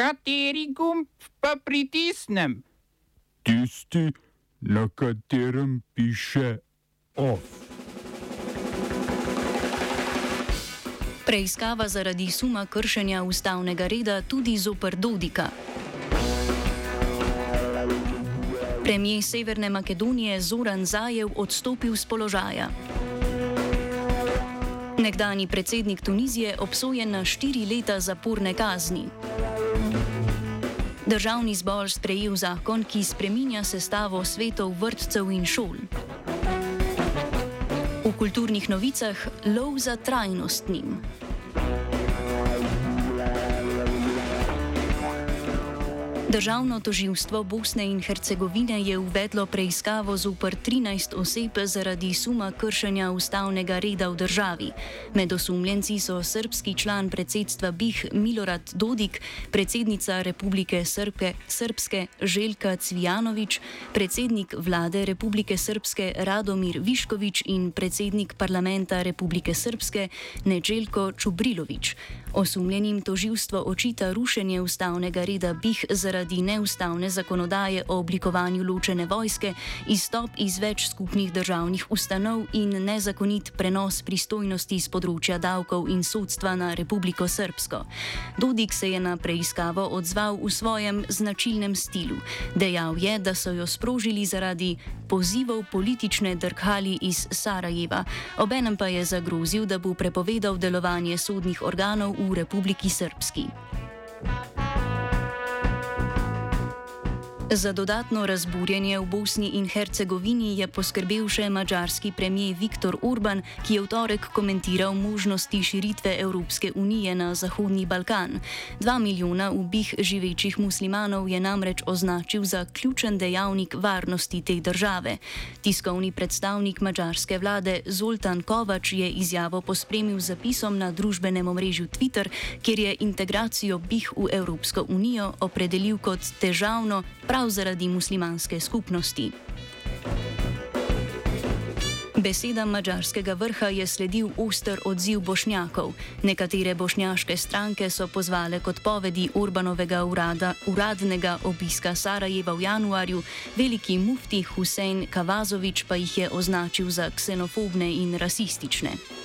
Kateri gumb pa pritisnem? Tisti, na katerem piše OF. Preiskava zaradi suma kršenja ustavnega reda tudi zoper Dodika. Premijer Severne Makedonije Zoran Zajev odstopil z položaja. Nekdani predsednik Tunizije obsojen na štiri leta zaporne kazni. Državni zbor sprejel zakon, ki spreminja sestavo svetov vrtcev in šol. V kulturnih novicah lov za trajnostnim. Državno toživstvo Bosne in Hercegovine je uvedlo preiskavo zoper 13 oseb zaradi suma kršenja ustavnega reda v državi. Med osumljenci so srpski član predsedstva BIH Milorad Dodik, predsednica Republike Srpke, Srpske Željka Cvijanovič, predsednik vlade Republike Srpske Radomir Viškovič in predsednik parlamenta Republike Srpske Neđeljko Čubrilovič. Osumljenim toživstvo očita rušenje ustavnega reda BIH zaradi zaradi neustavne zakonodaje o oblikovanju ločene vojske, izstop iz več skupnih državnih ustanov in nezakonit prenos pristojnosti z področja davkov in sodstva na Republiko Srpsko. Dodik se je na preiskavo odzval v svojem značilnem stilu. Dejal je, da so jo sprožili zaradi pozivov politične drhali iz Sarajeva, obenem pa je zagrozil, da bo prepovedal delovanje sodnih organov v Republiki Srpski. Za dodatno razburjenje v Bosni in Hercegovini je poskrbel še mačarski premijer Viktor Urban, ki je v torek komentiral možnosti širitve Evropske unije na Zahodni Balkan. Dva milijona ubih živečih muslimanov je namreč označil za ključen dejavnik varnosti te države. Tiskovni predstavnik mačarske vlade Zoltan Kovač je izjavo pospremil z zapisom na družbenem omrežju Twitter, kjer je integracijo bih v Evropsko unijo opredelil kot težavno prav zaradi muslimanske skupnosti. Besedam mađarskega vrha je sledil oster odziv bošnjakov. Nekatere bošnjaške stranke so pozvale k odpovedi Urbanovega urada, uradnega obiska Sarajeva v januarju, veliki mufti Husein Kavazovič pa jih je označil za ksenofobne in rasistične.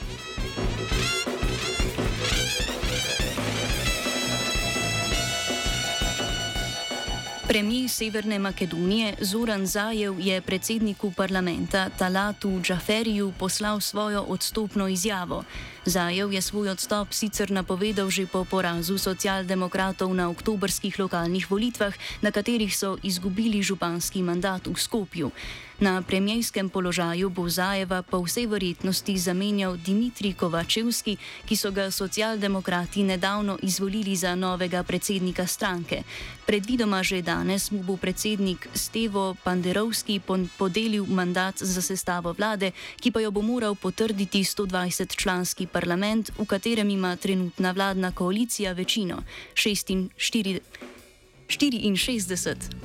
Premijer Severne Makedonije Zoran Zajev je predsedniku parlamenta Talatu Džaferiju poslal svojo odstopno izjavo. Zajev je svoj odstop sicer napovedal že po porazu socialdemokratov na oktobrskih lokalnih volitvah, na katerih so izgubili županski mandat v Skopju. Na premijskem položaju bo Zajeva po vsej verjetnosti zamenjal Dimitri Kovačevski, ki so ga socialdemokrati nedavno izvolili za novega predsednika stranke. Predvidoma že danes mu bo predsednik Stevo Panderovski podelil mandat za sestavo vlade, ki pa jo bo moral potrditi 120 članski parlament, v katerem ima trenutna vladna koalicija večino 64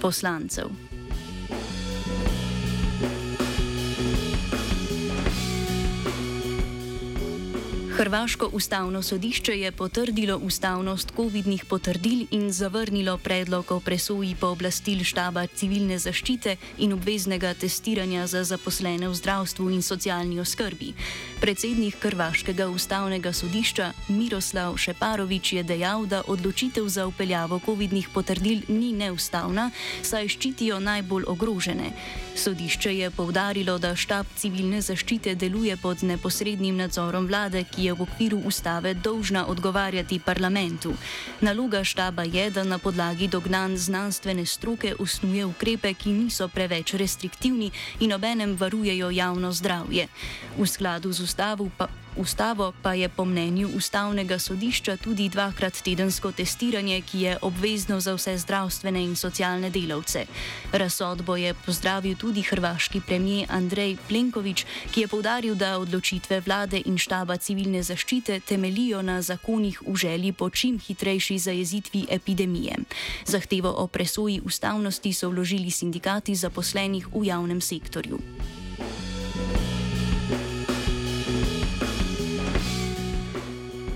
poslancev. Hrvaško ustavno sodišče je potrdilo ustavnost COVID-nih potrdil in zavrnilo predlog o presoji pooblastil štaba civilne zaščite in obveznega testiranja za zaposlene v zdravstvu in socialni oskrbi. Predsednik Hrvaškega ustavnega sodišča Miroslav Šeparovič je dejal, da odločitev za upeljavo COVID-nih potrdil ni neustavna, saj ščitijo najbolj ogrožene. Sodišče je povdarilo, da štab civilne zaščite deluje pod neposrednim nadzorom vlade, ki je je v okviru ustave dolžna odgovarjati parlamentu. Naloga štaba je, da na podlagi dognanj znanstvene stroke usnuje ukrepe, ki niso preveč restriktivni in obenem varujejo javno zdravje. V skladu z ustavo pa. Ustavo pa je po mnenju ustavnega sodišča tudi dvakrat tedensko testiranje, ki je obvezno za vse zdravstvene in socialne delavce. Razsodbo je pozdravil tudi hrvaški premijer Andrej Plenković, ki je povdaril, da odločitve vlade in štaba civilne zaščite temelijo na zakonih v želji po čim hitrejši zajezitvi epidemije. Zahtevo o presoji ustavnosti so vložili sindikati zaposlenih v javnem sektorju.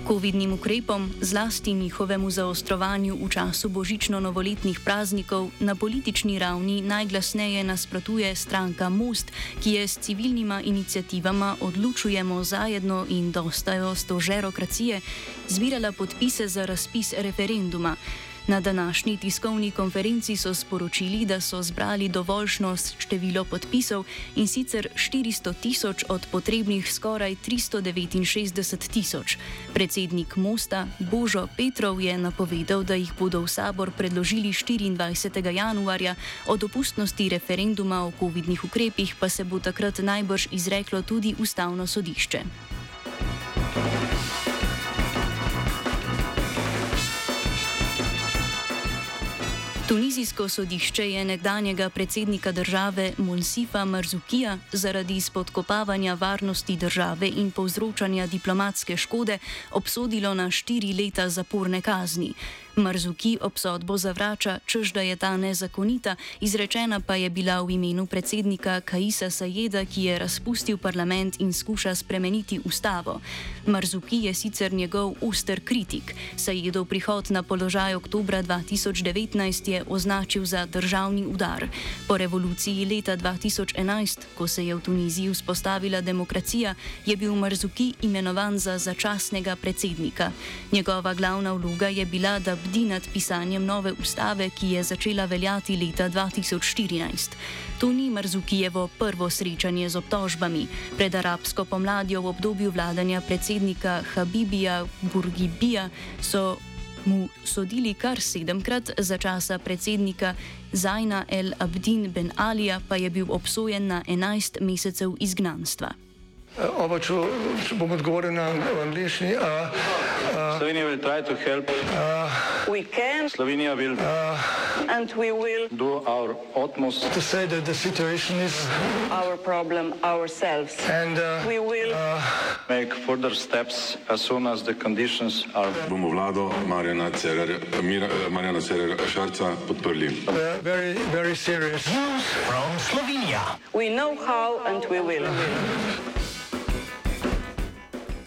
Covidnim ukrepom, zlasti njihovemu zaostrovanju v času božično-novoletnih praznikov, na politični ravni najglasneje nasprotuje stranka Most, ki je s civilnima inicijativama Odlučujemo zajedno in dostajo stožerokracije zbirala podpise za razpis referenduma. Na današnji tiskovni konferenci so sporočili, da so zbrali dovoljšno število podpisov in sicer 400 tisoč od potrebnih skoraj 369 tisoč. Predsednik Mosta Božo Petrov je napovedal, da jih bodo v sabor predložili 24. januarja, o dopustnosti referenduma o covidnih ukrepih pa se bo takrat najbrž izreklo tudi ustavno sodišče. Tunizijsko sodišče je nekdanjega predsednika države Monsifa Marzukija zaradi spodkopavanja varnosti države in povzročanja diplomatske škode obsodilo na štiri leta zaporne kazni. Marzuki obsodbo zavrača, čež da je ta nezakonita, izrečena pa je bila v imenu predsednika Kaisa Sajeda, ki je razpustil parlament in skuša spremeniti ustavo. Marzuki je sicer njegov uster kritik. Sajedov prihod na položaj oktobra 2019 je označil za državni udar. Po revoluciji leta 2011, ko se je v Tuniziji vzpostavila demokracija, je bil Marzuki imenovan za začasnega predsednika. Njegova glavna vloga je bila, da bdi nad pisanjem nove ustave, ki je začela veljati leta 2014. To ni Marzukijevo prvo srečanje z obtožbami. Pred arabsko pomladjo v obdobju vladanja predsednika Habibija Burgibija so mu sodili kar sedemkrat, za časa predsednika Zajna El Abdin Ben Alija pa je bil obsojen na 11 mesecev izgnanstva. Oba, če, če bom odgovoril na angliški. Slovenija will try to help. We can Slovenija will and we will do our utmost To say that the situation is our problem ourselves. and uh, We will make further steps as soon as the conditions are bomo vlado Marjana Cererja, Mira, Marjana Cererja Šarca podprli. uh, very, very serious. we know how and we will.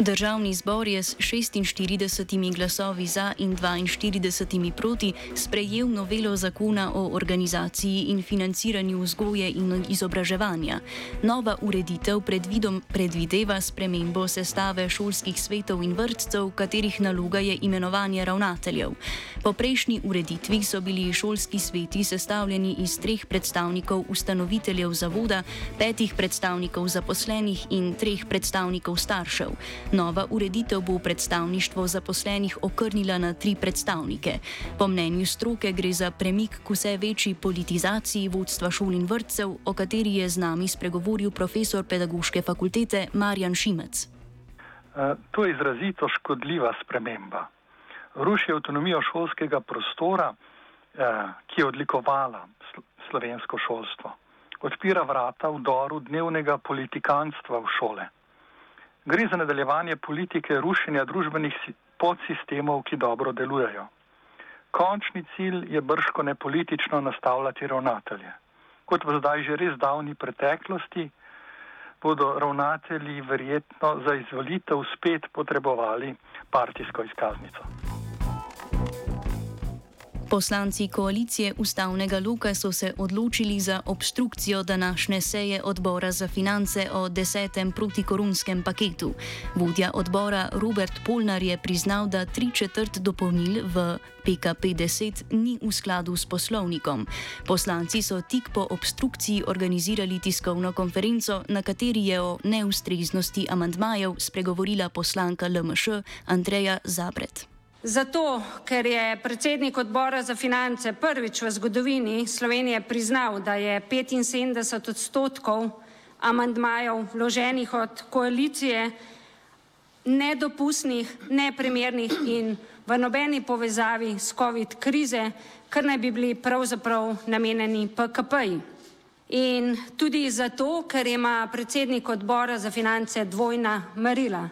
Državni zbor je s 46 glasovi za in 42 proti sprejel novelo zakona o organizaciji in financiranju vzgoje in izobraževanja. Nova ureditev predvidom, predvideva spremembo sestave šolskih svetov in vrtcev, katerih naloga je imenovanje ravnateljev. Po prejšnji ureditvi so bili šolski sveti sestavljeni iz treh predstavnikov ustanoviteljev zavoda, petih predstavnikov zaposlenih in treh predstavnikov staršev. Nova ureditev bo predstavništvo zaposlenih okrnila na tri predstavnike. Po mnenju stroke gre za premik k vse večji politizaciji vodstva šol in vrtcev, o kateri je z nami spregovoril profesor pedagoške fakultete Marjan Šimec. Eh, To je izrazito škodljiva sprememba. Ruši avtonomijo šolskega prostora, eh, ki je odlikovala sl- slovensko šolstvo. Odpira vrata vdoru dnevnega politikanstva v šole. Gre za nadaljevanje politike rušenja družbenih si- podsistemov, ki dobro delujejo. Končni cilj je brško ne politično nastavljati ravnatelje. Kot v zdaj že res davni preteklosti, bodo ravnatelji verjetno za izvolitev spet potrebovali partijsko izkaznico. Poslanci koalicije ustavnega loka so se odločili za obstrukcijo današnje seje odbora za finance o desetem protikoronskem paketu. Vodja odbora Robert Polnar je priznal, da tri četrt dopolnil v PKP-10 ni v skladu s poslovnikom. Poslanci so tik po obstrukciji organizirali tiskovno konferenco, na kateri je o neustreznosti amantmajev spregovorila poslanka LMŠ Andreja Zabret. Zato, ker je predsednik odbora za finance prvič v zgodovini Slovenije priznal, da je 75 odstotkov amandmajev vloženih od koalicije nedopustnih, neprimernih in v nobeni povezavi s COVID krize, kar naj bi bili pravzaprav namenjeni PKP-ji. In tudi zato, ker ima predsednik odbora za finance dvojna merila.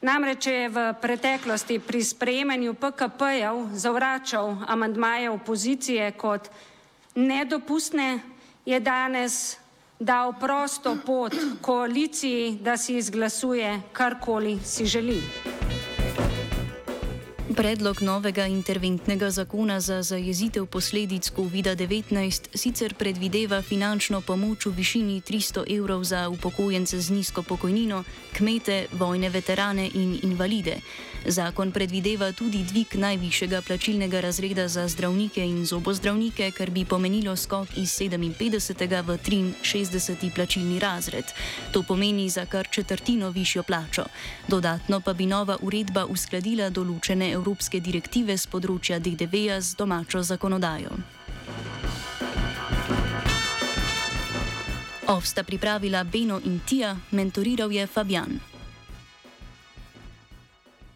Namreč je v preteklosti pri sprejemanju PKP-jev zavračal amandmaje opozicije kot nedopustne, je danes dal prosto pot koaliciji, da si izglasuje karkoli si želi. Predlog novega interventnega zakona za zajezitev posledic COVID-19 sicer predvideva finančno pomoč v višini 300 evrov za upokojence z nizko pokojnino, kmete, vojne veterane in invalide. Zakon predvideva tudi dvig najvišjega plačilnega razreda za zdravnike in zobozdravnike, kar bi pomenilo skok iz 57. v 63. plačilni razred. To pomeni za kar četrtino višjo plačo. Dodatno pa bi nova uredba uskladila določene evropske direktive z področja DDV-ja z domačo zakonodajo. Ovsta pripravila Beno in Tija, mentoriral je Fabian.